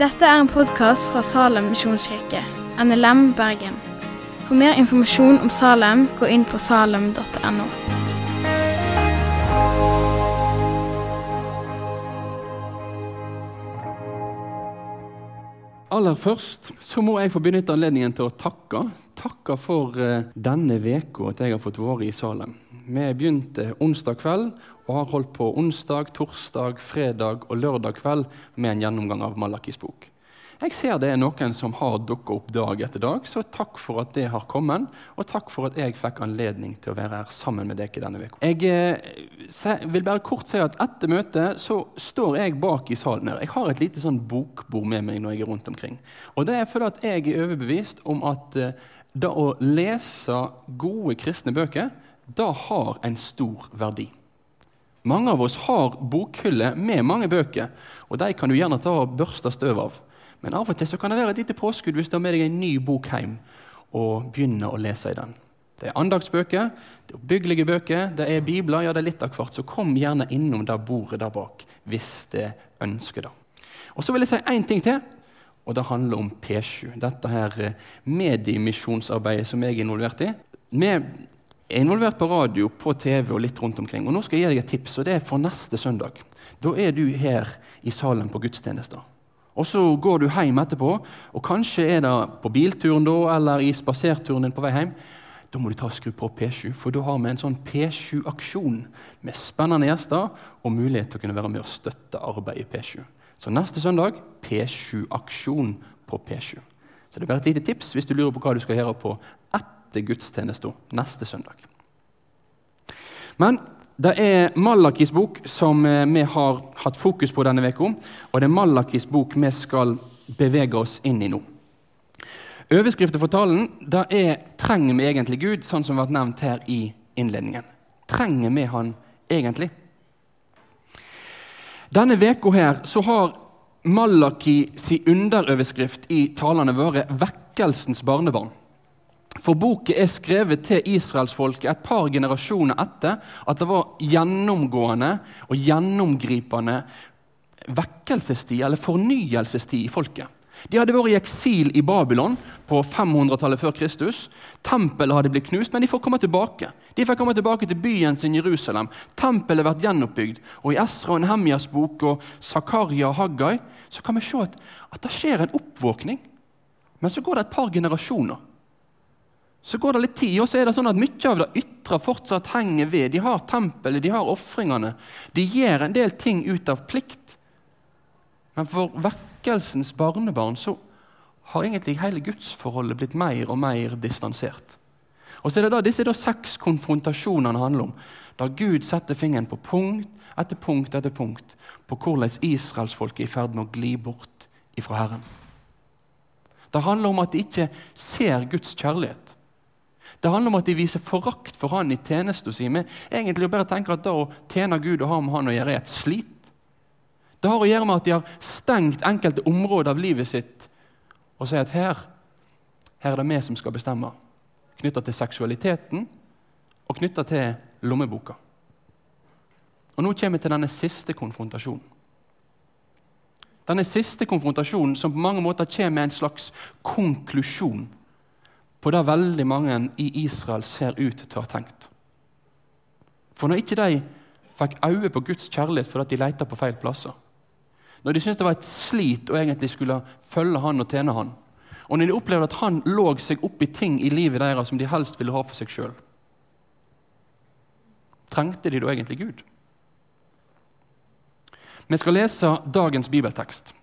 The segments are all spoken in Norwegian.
Dette er en podkast fra Salem misjonskirke, NLM Bergen. For mer informasjon om Salem, gå inn på salem.no. Aller først så må jeg få benytte anledningen til å takke. Takke for eh, denne uka, at jeg har fått være i Salem. Vi begynte onsdag kveld og har holdt på onsdag, torsdag, fredag og lørdag kveld med en gjennomgang av Malakis bok. Jeg ser det er noen som har dukket opp dag etter dag, så takk for at det har kommet. Og takk for at jeg fikk anledning til å være her sammen med dere denne uka. Jeg eh, vil bare kort si at etter møtet så står jeg bak i salen her. Jeg har et lite sånn bokbord med meg når jeg er rundt omkring. Og det er fordi at jeg er overbevist om at eh, det å lese gode kristne bøker, da har en stor verdi. Mange av oss har bokhyller med mange bøker, og de kan du gjerne ta og børste støv av. Men av og til så kan det være et lite påskudd hvis du har med deg en ny bok hjem og begynner å lese i den. Det er andagsbøker, det er oppbyggelige bøker, det er bibler, ja, det er litt av hvert. Så kom gjerne innom det bordet der bak hvis det ønsker det. Og Så vil jeg si én ting til, og det handler om P7. Dette her eh, mediemisjonsarbeidet som jeg er involvert i. Vi er involvert på radio, på TV og litt rundt omkring. Og Nå skal jeg gi deg et tips, og det er for neste søndag. Da er du her i salen på gudstjenester. Og Så går du hjem etterpå, og kanskje er det på bilturen da, eller i spaserturen din på vei hjem. Da må du ta og skru på P7, for da har vi en sånn P7-aksjon med spennende gjester og mulighet til å kunne være med og støtte arbeidet i P7. Så neste søndag P7-aksjon på P7. Så det er bare et lite tips hvis du lurer på hva du skal gjøre på etter gudstjenesten neste søndag. Men det er Malakis bok som eh, vi har hatt fokus på denne uka. Og det er Malakis bok vi skal bevege oss inn i nå. Overskriften for talen det er 'Trenger vi egentlig Gud?', sånn som har ble nevnt her i innledningen. Trenger vi Han egentlig? Denne veka her så har Malaki si underoverskrift i talene våre 'Vekkelsens barnebarn'. For boken er skrevet til israelsfolket et par generasjoner etter at det var gjennomgående og gjennomgripende vekkelsestid, eller fornyelsestid, i folket. De hadde vært i eksil i Babylon på 500-tallet før Kristus. Tempelet hadde blitt knust, men de får komme tilbake. De får komme tilbake til byen sin Jerusalem. Tempelet har vært gjenoppbygd. Og I Esra og Nehemjas bok og Zakaria og Haggai så kan vi se at, at det skjer en oppvåkning. Men så går det et par generasjoner. Så går det litt tid, og så er det sånn at mye av det ytre fortsatt henger ved. De har tempelet, de har ofringene. De gjør en del ting ut av plikt. Men for vekkelsens barnebarn så har egentlig hele gudsforholdet blitt mer og mer distansert. Og så er det da disse da seks konfrontasjonene handler om, da Gud setter fingeren på punkt etter punkt etter punkt på hvordan israelsfolket er i ferd med å gli bort ifra Herren. Det handler om at de ikke ser Guds kjærlighet. Det handler om at de viser forakt for han i tjenesten sin. Men egentlig bare tenke at det å tjene Gud og ha med han å gjøre er et slit. Det har å gjøre med at de har stengt enkelte områder av livet sitt og sier at her, her er det vi som skal bestemme. Knytta til seksualiteten og knytta til lommeboka. Og Nå kommer vi til denne siste konfrontasjonen. Denne siste konfrontasjonen som på mange måter kommer med en slags konklusjon på det veldig mange i Israel ser ut til å ha tenkt. For når ikke de fikk øye på Guds kjærlighet fordi de leita på feil plasser, når de syntes det var et slit å egentlig skulle følge han og tjene han, og når de opplevde at han lå seg opp i ting i livet deres som de helst ville ha for seg sjøl, trengte de da egentlig Gud? Vi skal lese dagens bibeltekst.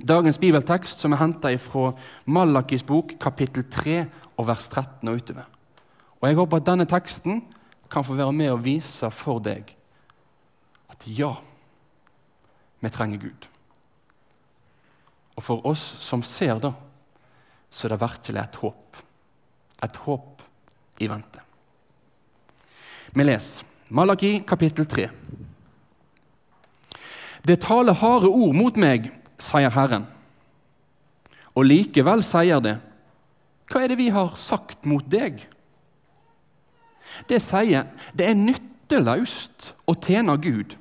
Dagens bibeltekst som er henta fra Malakis bok, kapittel 3, og vers 13 og utover. Og Jeg håper at denne teksten kan få være med og vise for deg at ja, vi trenger Gud. Og for oss som ser det, så er det virkelig et håp. Et håp i vente. Vi leser Malaki kapittel 3. Det taler harde ord mot meg, sier Herren. Og likevel sier det, hva er det vi har sagt mot deg? Det sier det er nytteløst å tjene Gud.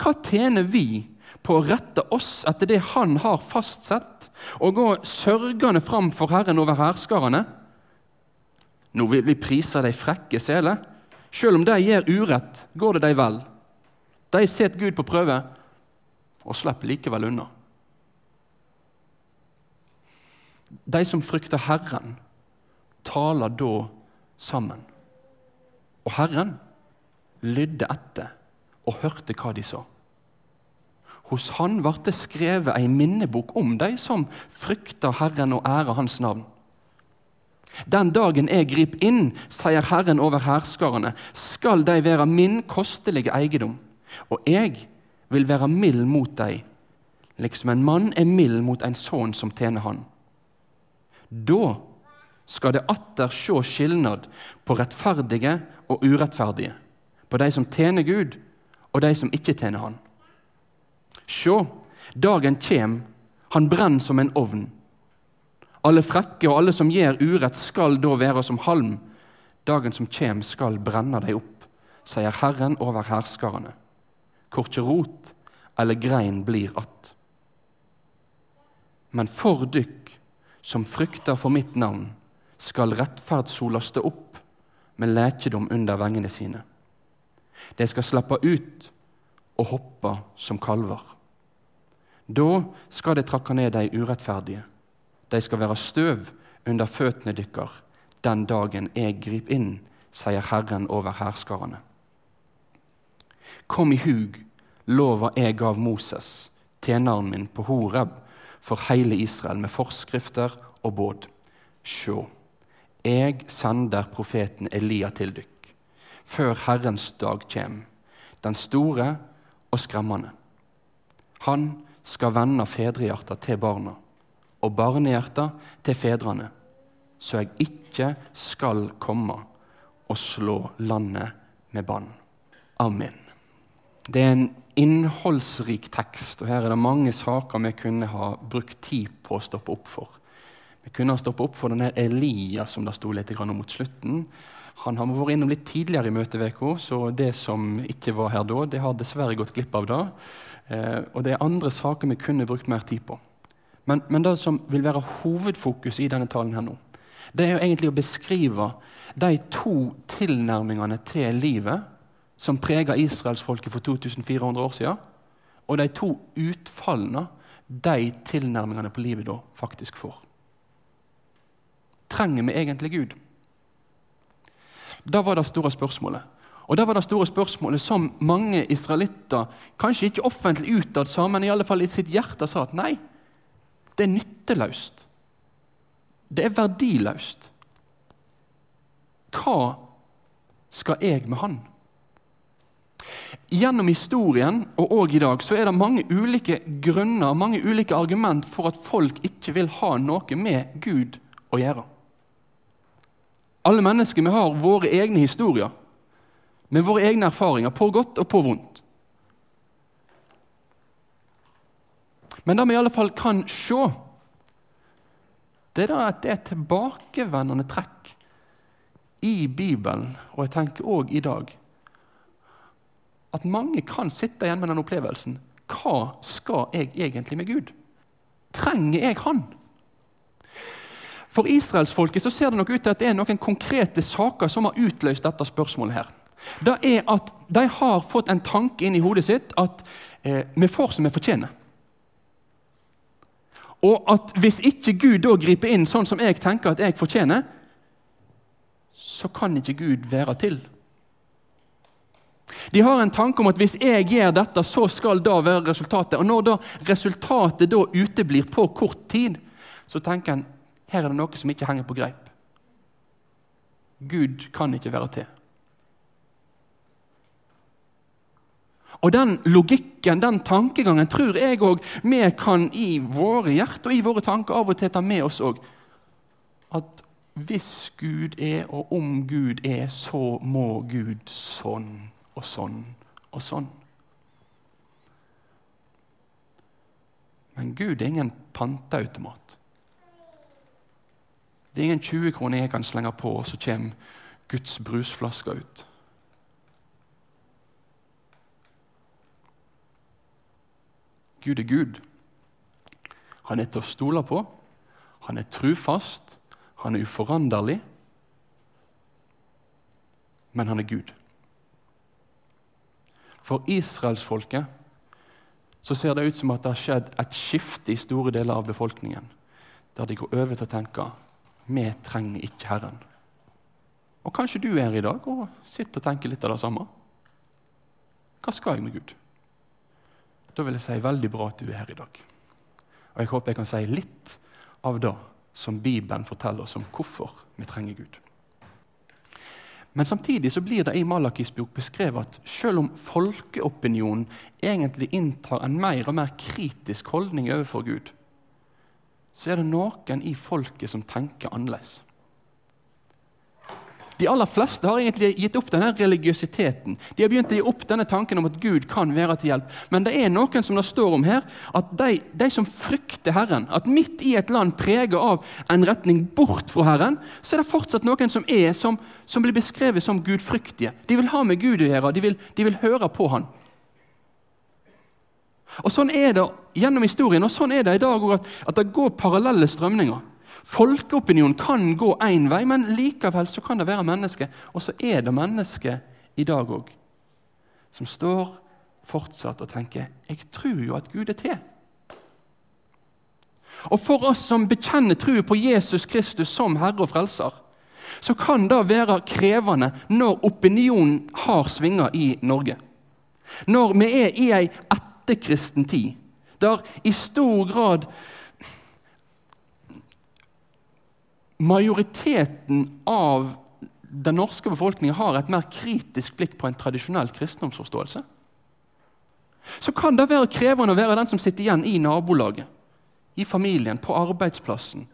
Hva tjener vi på å rette oss etter det Han har fastsett, og gå sørgende fram for Herren over hærskarene? Nå vil vi prise de frekke seler. Selv om de gjør urett, går det de vel. De setter Gud på prøve og slipper likevel unna. De som frykter Herren, taler da sammen. Og Herren lydde etter og hørte hva de sa. Hos han ble det skrevet ei minnebok om de som frykter Herren og ærer Hans navn. Den dagen jeg griper inn, sier Herren over hærskarene, skal de være min kostelige eiendom, og jeg vil være mild mot dem, liksom en mann er mild mot en sønn som tjener han. Da skal det atter sjå skilnad på rettferdige og urettferdige, på de som tjener Gud, og de som ikke tjener Han. Sjå, dagen kjem, han brenner som en ovn. Alle frekke og alle som gjør urett, skal da være som halm. Dagen som kjem, skal brenne deg opp, sier Herren over herskarene. Korkje rot eller grein blir att. Men for dykk som frykter for mitt navn, skal rettferdssola stå opp med lekedom under vengene sine. De skal slappe ut og hoppe som kalver. Da skal de trakke ned de urettferdige de skal være støv under føttene dykkar den dagen jeg griper inn, sier Herren over hærskarene. Kom i hug lova jeg gav Moses, tjeneren min, på Horeb for hele Israel med forskrifter og båd. Sjå, jeg sender profeten Elia til dykk, før Herrens dag kjem, den store og skremmende. Han skal vende fedrehjerta til barna og barnehjerter til fedrene, så jeg ikke skal komme og slå landet med bann. Amen. Det er en innholdsrik tekst, og her er det mange saker vi kunne ha brukt tid på å stoppe opp for. Vi kunne ha stoppet opp for denne Elias som det sto litt om mot slutten. Han har vært innom litt tidligere i møteveka, så det som ikke var her da, det har dessverre gått glipp av det. Eh, og det er andre saker vi kunne brukt mer tid på. Men, men, det som vil være hovedfokus i denne talen, her nå, det er jo egentlig å beskrive de to tilnærmingene til livet som prega israelsfolket for 2400 år siden, og de to utfallene de tilnærmingene på livet da faktisk får. Trenger vi egentlig Gud? Da var det store spørsmålet. Og det var det store spørsmålet som mange israelitter, kanskje ikke offentlig utad sa, men i alle fall i sitt hjerte sa at nei, det er nytteløst. Det er verdiløst. Hva skal jeg med han? Gjennom historien og også i dag så er det mange ulike grunner mange ulike argument for at folk ikke vil ha noe med Gud å gjøre. Alle mennesker vi har våre egne historier med våre egne erfaringer, på godt og på vondt. Men det vi i alle fall kan se, det er at det er tilbakevendende trekk i Bibelen, og jeg tenker òg i dag, at mange kan sitte igjen med den opplevelsen. Hva skal jeg egentlig med Gud? Trenger jeg Han? For israelsfolket så ser det nok ut til at det er noen konkrete saker som har utløst dette spørsmålet. her. Det er at De har fått en tanke inn i hodet sitt at eh, vi får som vi fortjener. Og at hvis ikke Gud da griper inn sånn som jeg tenker at jeg fortjener, så kan ikke Gud være til. De har en tanke om at hvis jeg gjør dette, så skal da være resultatet. Og når da resultatet da uteblir på kort tid, så tenker en her er det noe som ikke henger på greip. Gud kan ikke være til. Og Den logikken, den tankegangen, tror jeg òg vi kan i våre hjerter og i våre tanker av og til ta med oss òg. At hvis Gud er, og om Gud er, så må Gud sånn og sånn og sånn. Men Gud er ingen panteautomat. Det er ingen 20 kroner jeg kan slenge på, og så kommer Guds brusflaske ut. Gud er Gud. Han er til å stole på, han er trufast, han er uforanderlig. Men han er Gud. For israelsfolket så ser det ut som at det har skjedd et skifte i store deler av befolkningen, der de går over til å tenke vi trenger ikke Herren. Og kanskje du er her i dag og sitter og tenker litt av det samme. Hva skal jeg med Gud? Da vil jeg si veldig bra at du er her i dag. Og jeg håper jeg kan si litt av det som Bibelen forteller oss om hvorfor vi trenger Gud. Men samtidig så blir det i Malakis bok beskrevet at selv om folkeopinionen egentlig inntar en mer og mer kritisk holdning overfor Gud, så er det noen i folket som tenker annerledes. De aller fleste har egentlig gitt opp denne religiøsiteten. De har begynt å gi opp denne tanken om at Gud kan være til hjelp. Men det er noen som det står om her, at de, de som frykter Herren, at midt i et land preget av en retning bort fra Herren, så er det fortsatt noen som er, som, som blir beskrevet som gudfryktige. De vil ha med Gud å gjøre, de vil, de vil høre på Han. Og Sånn er det gjennom historien, og sånn er det i dag òg, at, at det går parallelle strømninger. Folkeopinion kan gå én vei, men likevel så kan det være mennesker. Og så er det mennesker i dag òg som står fortsatt og tenker jeg tror jo at Gud er til. Og For oss som bekjenner tro på Jesus Kristus som Herre og Frelser, så kan det være krevende når opinionen har svinger i Norge. Når vi er i ei etterkristen tid, der i stor grad majoriteten av den norske befolkningen har et mer kritisk blikk på en tradisjonell kristendomsforståelse, så kan det være krevende å være den som sitter igjen i nabolaget, i familien, på arbeidsplassen,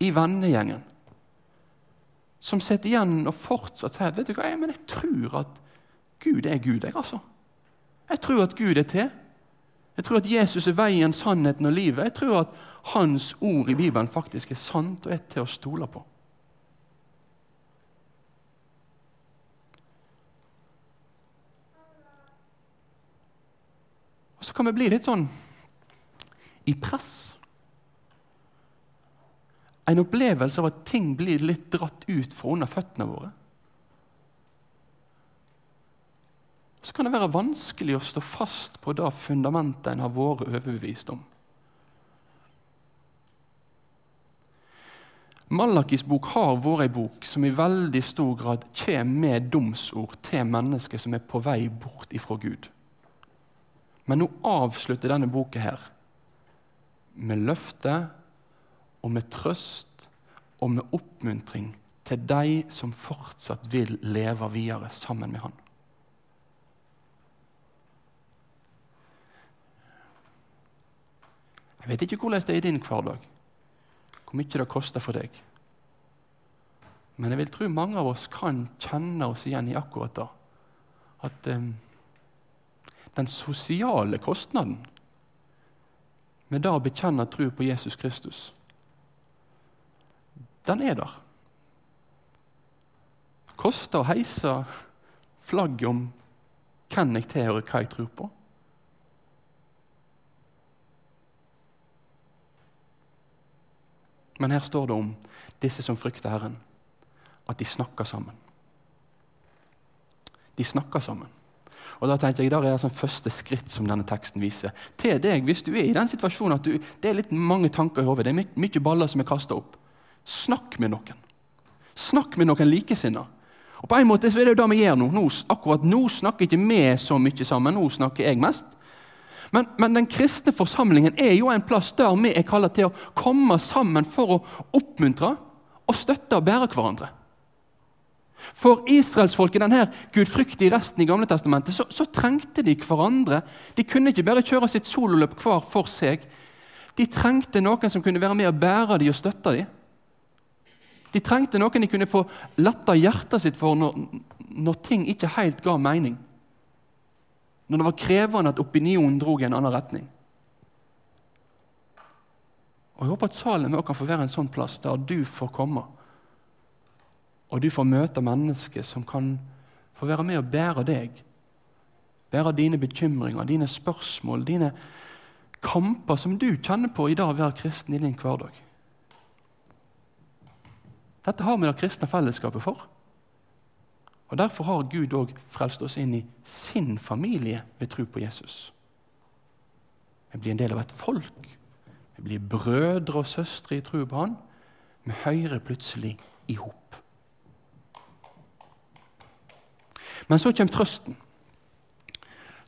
i vennegjengen. Som sitter igjen og fortsatt sier vet du hva, men jeg tror at Gud er Gud. Jeg, altså. jeg tror at Gud er til. Jeg tror at Jesus er veien, sannheten og livet. Jeg tror at hans ord i Bibelen faktisk er sant og er til å stole på. Og Så kan vi bli litt sånn i press. En opplevelse av at ting blir litt dratt ut fra under føttene våre. Så kan det være vanskelig å stå fast på det fundamentet en har vært overbevist om. Malakis bok har vært ei bok som i veldig stor grad kommer med domsord til mennesker som er på vei bort ifra Gud. Men nå avslutter denne boka her med løfte og med trøst og med oppmuntring til de som fortsatt vil leve videre sammen med Han. Jeg vet ikke hvordan det er i din hverdag hvor mye det koster for deg. Men jeg vil tro mange av oss kan kjenne oss igjen i akkurat det. At um, den sosiale kostnaden med det å bekjenne tro på Jesus Kristus, den er der. Koster å heise flagget om hvem jeg tilhører, hva jeg tror på. Men her står det om disse som frykter Herren, at de snakker sammen. De snakker sammen. Og da tenker jeg, Der er det sånn første skritt som denne teksten viser. Til deg, hvis du er i den situasjonen at du, det er litt mange tanker i hodet, det er my mye baller som er kasta opp. Snakk med noen. Snakk med noen likesinnede. Og på en måte så er det jo det vi gjør nå. nå. Akkurat nå snakker ikke vi så mye sammen, nå snakker jeg mest. Men, men, den kristne forsamlingen er jo en plass der vi er kalt til å komme sammen for å oppmuntre og støtte og bære hverandre. For israelsfolket, denne gudfryktige resten i Gamle testamentet, så, så, trengte de hverandre. De kunne ikke bare kjøre sitt sololøp hver for seg. De trengte noen som kunne være med og bære dem og støtte dem. De trengte noen de kunne få letta hjertet sitt for når, når ting ikke helt ga mening når det var krevende at opinionen dro i en annen retning. Og Jeg håper at Salem også kan få være en sånn plass der du får komme. Og du får møte mennesker som kan få være med og bære deg. Bære dine bekymringer, dine spørsmål, dine kamper som du kjenner på i dag å være kristen i din hverdag. Dette har vi det kristne fellesskapet for. Og Derfor har Gud òg frelst oss inn i sin familie ved tro på Jesus. Vi blir en del av et folk. Vi blir brødre og søstre i tro på Han. Vi hører plutselig i hop. Men så kommer trøsten.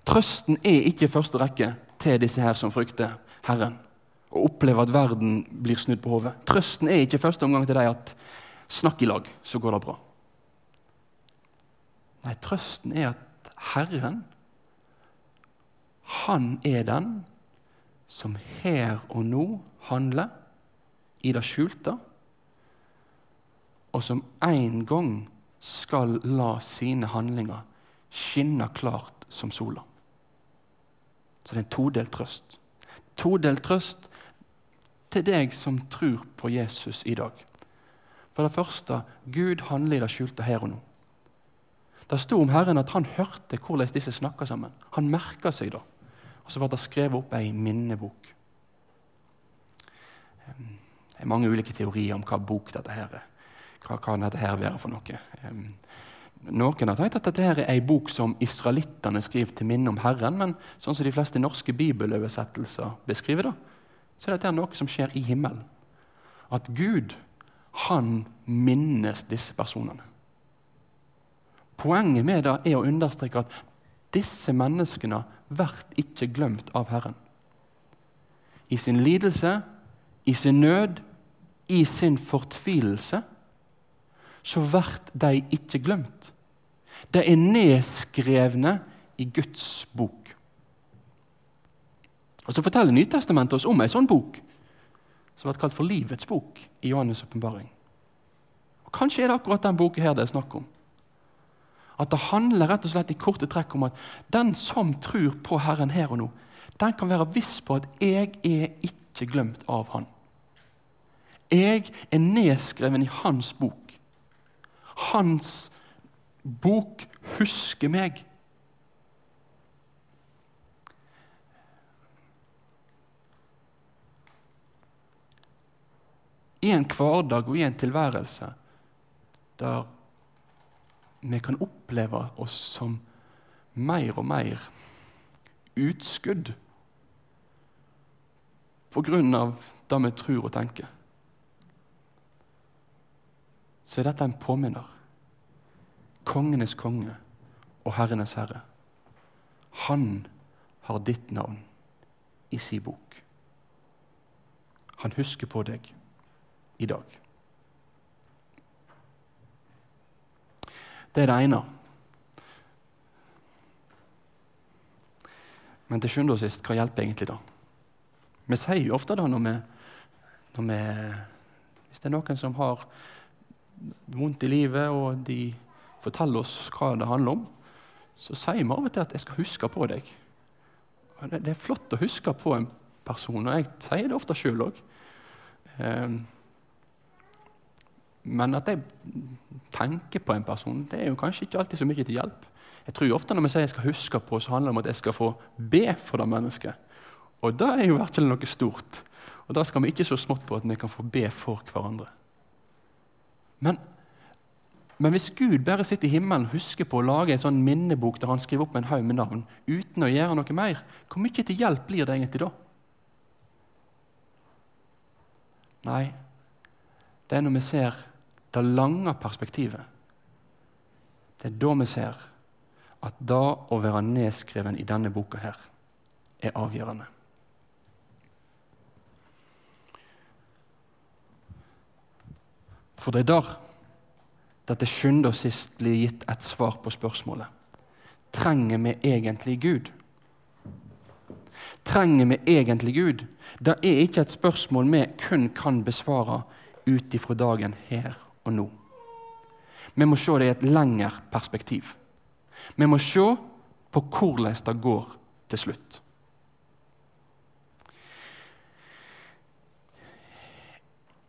Trøsten er ikke i første rekke til disse her som frykter Herren og opplever at verden blir snudd på hodet. Trøsten er ikke i første omgang til deg at snakk i lag, så går det bra. Nei, trøsten er at Herren, han er den som her og nå handler i det skjulte, og som en gang skal la sine handlinger skinne klart som sola. Så det er en todelt trøst. Todelt trøst til deg som tror på Jesus i dag. For det første Gud handler i det skjulte her og nå. Det sto om Herren at han hørte hvordan disse snakka sammen. Han merka seg det. Og så ble det skrevet opp ei minnebok. Det er mange ulike teorier om hva bok dette her er. Hva kan dette her være for noe? Noen har tenkt at dette her er ei bok som israelittene skriver til minne om Herren, men sånn som de fleste norske bibeløversettelser beskriver det, så er dette noe som skjer i himmelen. At Gud, han minnes disse personene. Poenget med det er å understreke at disse menneskene blir ikke glemt av Herren. I sin lidelse, i sin nød, i sin fortvilelse, så blir de ikke glemt. De er nedskrevne i Guds bok. Og Så forteller Nytestamentet oss om ei sånn bok, som blir kalt for Livets bok i Johannes' åpenbaring. Kanskje er det akkurat den boka her det er snakk om. At det handler rett og slett i korte trekk om at den som tror på Herren her og nå, den kan være viss på at 'jeg er ikke glemt av Han'. Jeg er nedskreven i Hans bok. Hans bok husker meg. I en hverdag og i en tilværelse der vi kan oppleve oss som mer og mer utskudd på grunn av det vi tror og tenker, så er dette en påminner. Kongenes konge og herrenes herre. Han har ditt navn i sin bok. Han husker på deg i dag. Det er det ene. Men til sjuende og sist, hva hjelper egentlig da? Vi sier jo ofte da når vi, når vi Hvis det er noen som har vondt i livet, og de forteller oss hva det handler om, så sier vi av og til at 'jeg skal huske på deg'. Det, er flott å huske på en person, og jeg sier det ofte sjøl òg. Men at jeg tenker på en person, det er jo kanskje ikke alltid så mye til hjelp. Jeg tror ofte Når vi sier jeg skal huske på, så handler det om at jeg skal få be for det mennesket. Og det er jo virkelig noe stort. Og da skal vi ikke så smått på at vi kan få be for hverandre. Men, men hvis Gud bare sitter i himmelen og husker på å lage en sånn minnebok der han skriver opp en haug med navn uten å gjøre noe mer, hvor mye til hjelp blir det egentlig da? Nei, det er når vi ser det lange perspektivet, det er da vi ser at det å være nedskreven i denne boka her er avgjørende. For det er der det til sjuende og sist blir gitt et svar på spørsmålet. Trenger vi egentlig Gud? Trenger vi egentlig Gud? Det er ikke et spørsmål vi kun kan besvare ut ifra dagen her og nå. Vi må se det i et lengre perspektiv. Vi må se på hvordan det går til slutt.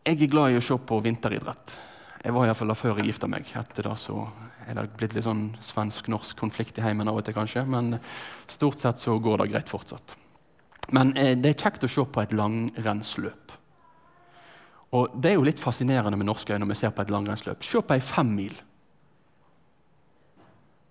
Jeg er glad i å se på vinteridrett. Jeg var iallfall det før jeg gifta meg. Etter det så er det blitt litt sånn svensk-norsk konflikt i heimen av og til, kanskje. Men stort sett så går det greit fortsatt. Men eh, det er kjekt å se på et langrennsløp. Og Det er jo litt fascinerende med norske øyne når vi ser på et langrennsløp. Se på ei femmil.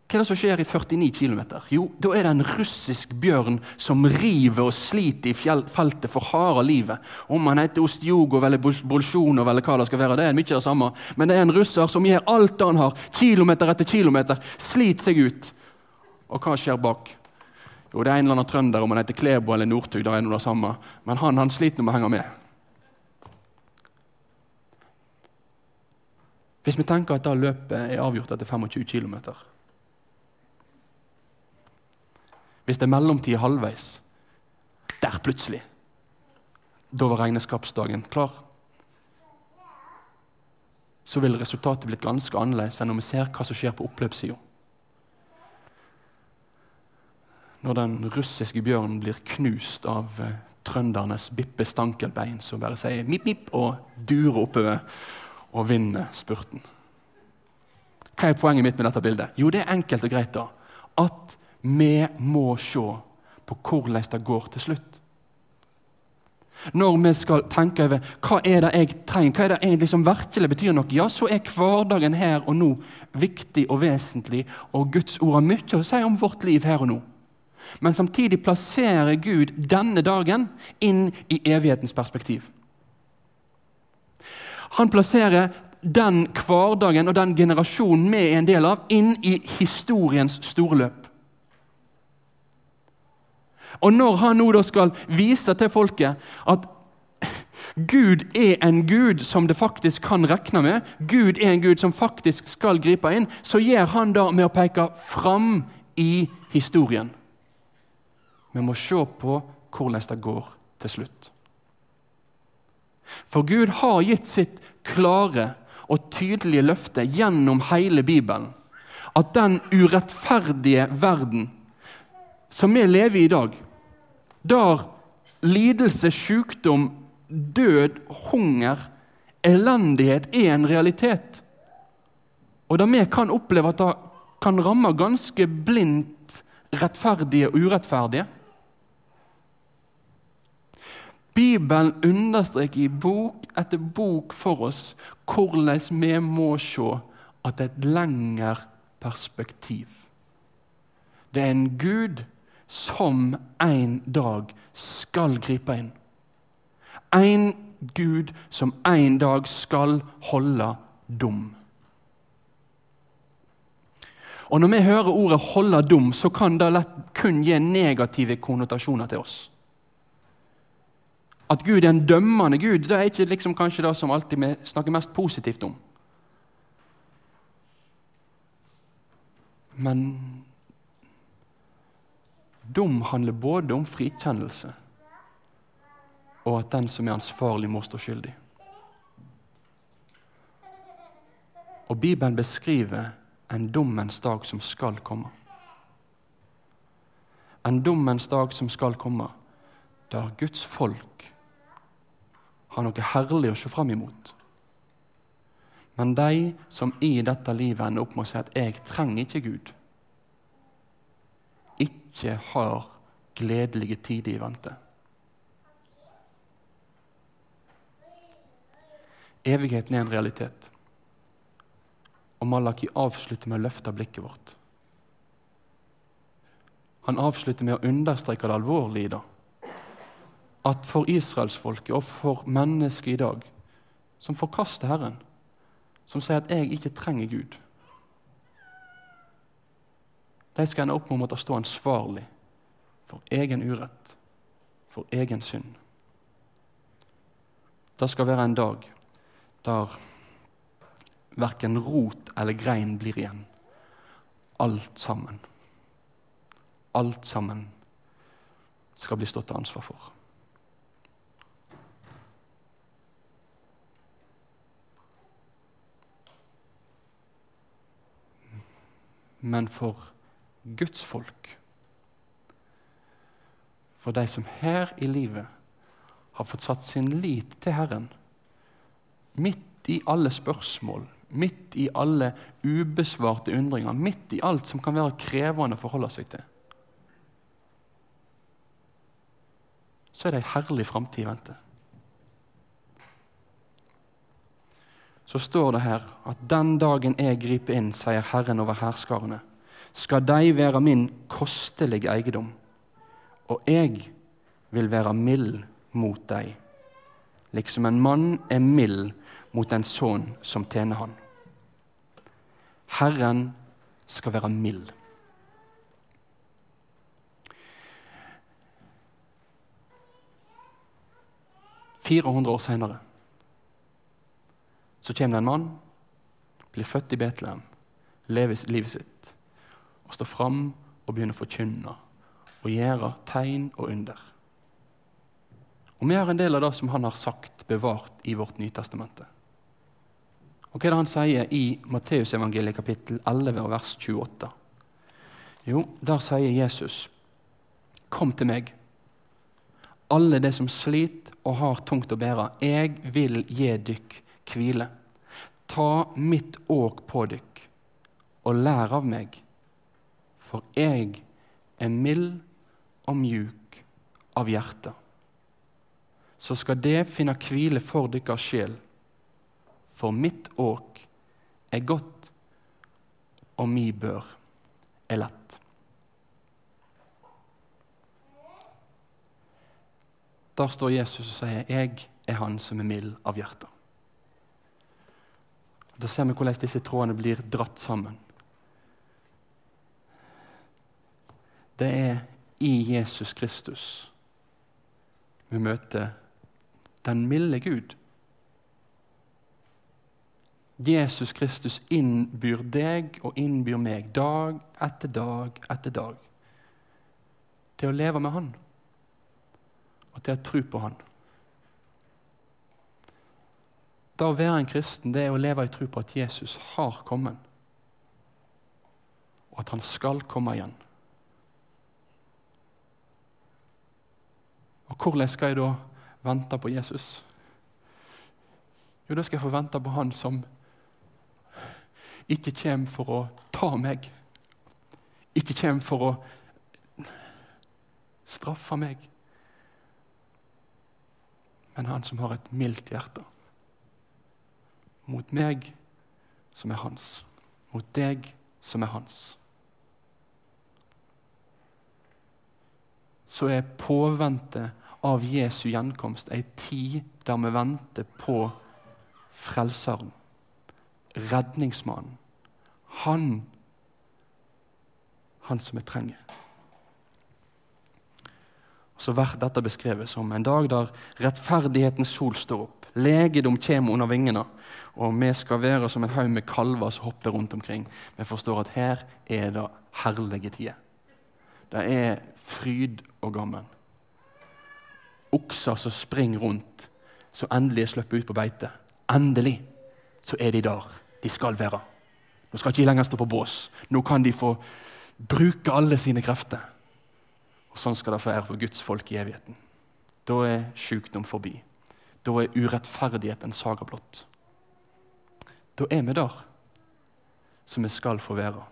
Hva er det som skjer i 49 km? Jo, da er det en russisk bjørn som river og sliter i feltet for harde livet. Om han heter Ostjogov eller Bolsjunov eller hva det skal være, det er mye av det samme. Men det er en russer som gjør alt han har, kilometer etter kilometer, sliter seg ut. Og hva skjer bak? Jo, det er en eller annen trønder, om han heter Klebo eller Northug, det er noe det samme. Men han, han sliter med å henge med. Hvis vi tenker at da løpet er avgjort etter 25 km Hvis det er mellomtid halvveis, der plutselig Da var regnskapsdagen klar. Så ville resultatet blitt ganske annerledes enn når vi ser hva som skjer på oppløpssida. Når den russiske bjørnen blir knust av eh, trøndernes Bippe Stankelbein, som bare sier mip, mip og durer oppover og vinner spurten. Hva er poenget mitt med dette bildet? Jo, det er enkelt og greit da, at vi må se på hvordan det går til slutt. Når vi skal tenke over hva er det jeg trenger, hva er det egentlig som virkelig betyr noe, ja, så er hverdagen her og nå viktig og vesentlig, og Guds ord har mye å si om vårt liv her og nå. Men samtidig plasserer Gud denne dagen inn i evighetens perspektiv. Han plasserer den hverdagen og den generasjonen vi er en del av, inn i historiens storløp. Og når han nå da skal vise til folket at Gud er en Gud som det faktisk kan regne med, Gud er en Gud som faktisk skal gripe inn, så gjør han da med å peke fram i historien. Vi må se på hvordan det går til slutt. For Gud har gitt sitt klare og tydelige løfte gjennom hele Bibelen at den urettferdige verden som vi lever i i dag, der lidelse, sykdom, død, hunger, elendighet er en realitet, og der vi kan oppleve at det kan ramme ganske blindt rettferdige og urettferdige Bibelen understreker i bok etter bok for oss hvordan vi må se at det er et lengre perspektiv. Det er en Gud som en dag skal gripe inn. En Gud som en dag skal holde dum. Og Når vi hører ordet 'holde dum', så kan det lett kun gi negative konnotasjoner til oss. At Gud er en dømmende Gud, det er ikke liksom kanskje det som alltid vi snakker mest positivt om. Men dom handler både om frikjennelse og at den som er ansvarlig, må stå skyldig. Og Bibelen beskriver en dommens dag som skal komme. En dommens dag som skal komme, der Guds folk har noe herlig å se fram imot. Men de som i dette livet ender opp med å si at 'jeg trenger ikke Gud', ikke har gledelige tider i vente. Evigheten er en realitet. Og Malaki avslutter med å løfte blikket vårt. Han avslutter med å understreke det alvorlige i det at for israelsfolket og for mennesket i dag, som forkaster Herren, som sier at 'jeg ikke trenger Gud', de skal ende opp med å måtte stå ansvarlig for egen urett, for egen synd. Det skal være en dag der verken rot eller grein blir igjen. Alt sammen. Alt sammen skal bli stått til ansvar for. Men for Guds folk. For de som her i livet har fått satt sin lit til Herren, midt i alle spørsmål, midt i alle ubesvarte undringer, midt i alt som kan være krevende å forholde seg til. så er det ei herlig framtid i vente. Så står det her at den dagen jeg griper inn, sier Herren over hærskarene, skal de være min kostelige eiendom, og jeg vil være mild mot deg, liksom en mann er mild mot en sønn som tjener han. Herren skal være mild. 400 år senere så kommer det en mann, blir født i Betlehem, lever livet sitt og står fram og begynner å forkynne og gjøre tegn og under. Og Vi har en del av det som han har sagt, bevart i vårt Nytestamentet. Og Hva er det han sier i Matteusevangeliet kapittel 11 vers 28? Jo, der sier Jesus, 'Kom til meg' alle de som sliter og har tungt å bære. Jeg vil gi dykk hvile. Ta mitt åk på dykk og lær av meg, for jeg er mild og mjuk av hjerte. Så skal det finne hvile for deres sjel, for mitt åk er godt, og mi bør er lett. Der står Jesus og sier 'Jeg er han som er mild av hjerte'. Da ser vi hvordan disse trådene blir dratt sammen. Det er i Jesus Kristus vi møter den milde Gud. Jesus Kristus innbyr deg og innbyr meg dag etter dag etter dag til å leve med Han og til å tro på Han. Da å være en kristen det er å leve i tro på at Jesus har kommet, og at han skal komme igjen. Og hvordan skal jeg da vente på Jesus? Jo, da skal jeg få vente på Han som ikke kommer for å ta meg, ikke kommer for å straffe meg men han som har et mildt hjerte. Mot meg som er hans. Mot deg som er hans. Så er påvente av Jesu gjenkomst ei tid der vi venter på Frelseren, redningsmannen. Han, han som vi trenger så blir dette beskrevet som en dag der rettferdighetens sol står opp. Legedom kommer under vingene, og vi skal være som en haug med kalver som hopper rundt omkring. Vi forstår at her er det herlige tider. Det er fryd og gammen. Okser som springer rundt, som endelig er sluppet ut på beite. Endelig så er de der de skal være. Nå skal ikke de lenger stå på bås. Nå kan de få bruke alle sine krefter. Og Sånn skal det være for Guds folk i evigheten. Da er sykdom forbi. Da er urettferdighet en saga blott. Da er vi der som vi skal få være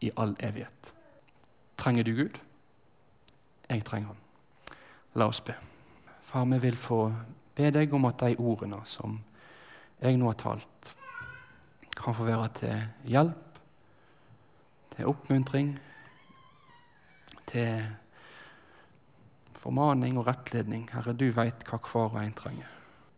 i all evighet. Trenger du Gud? Jeg trenger Han. La oss be. Far, vi vil få be deg om at de ordene som jeg nå har talt, kan få være til hjelp, til oppmuntring, til formaning og rettledning. Herre, du veit hva hver og en trenger.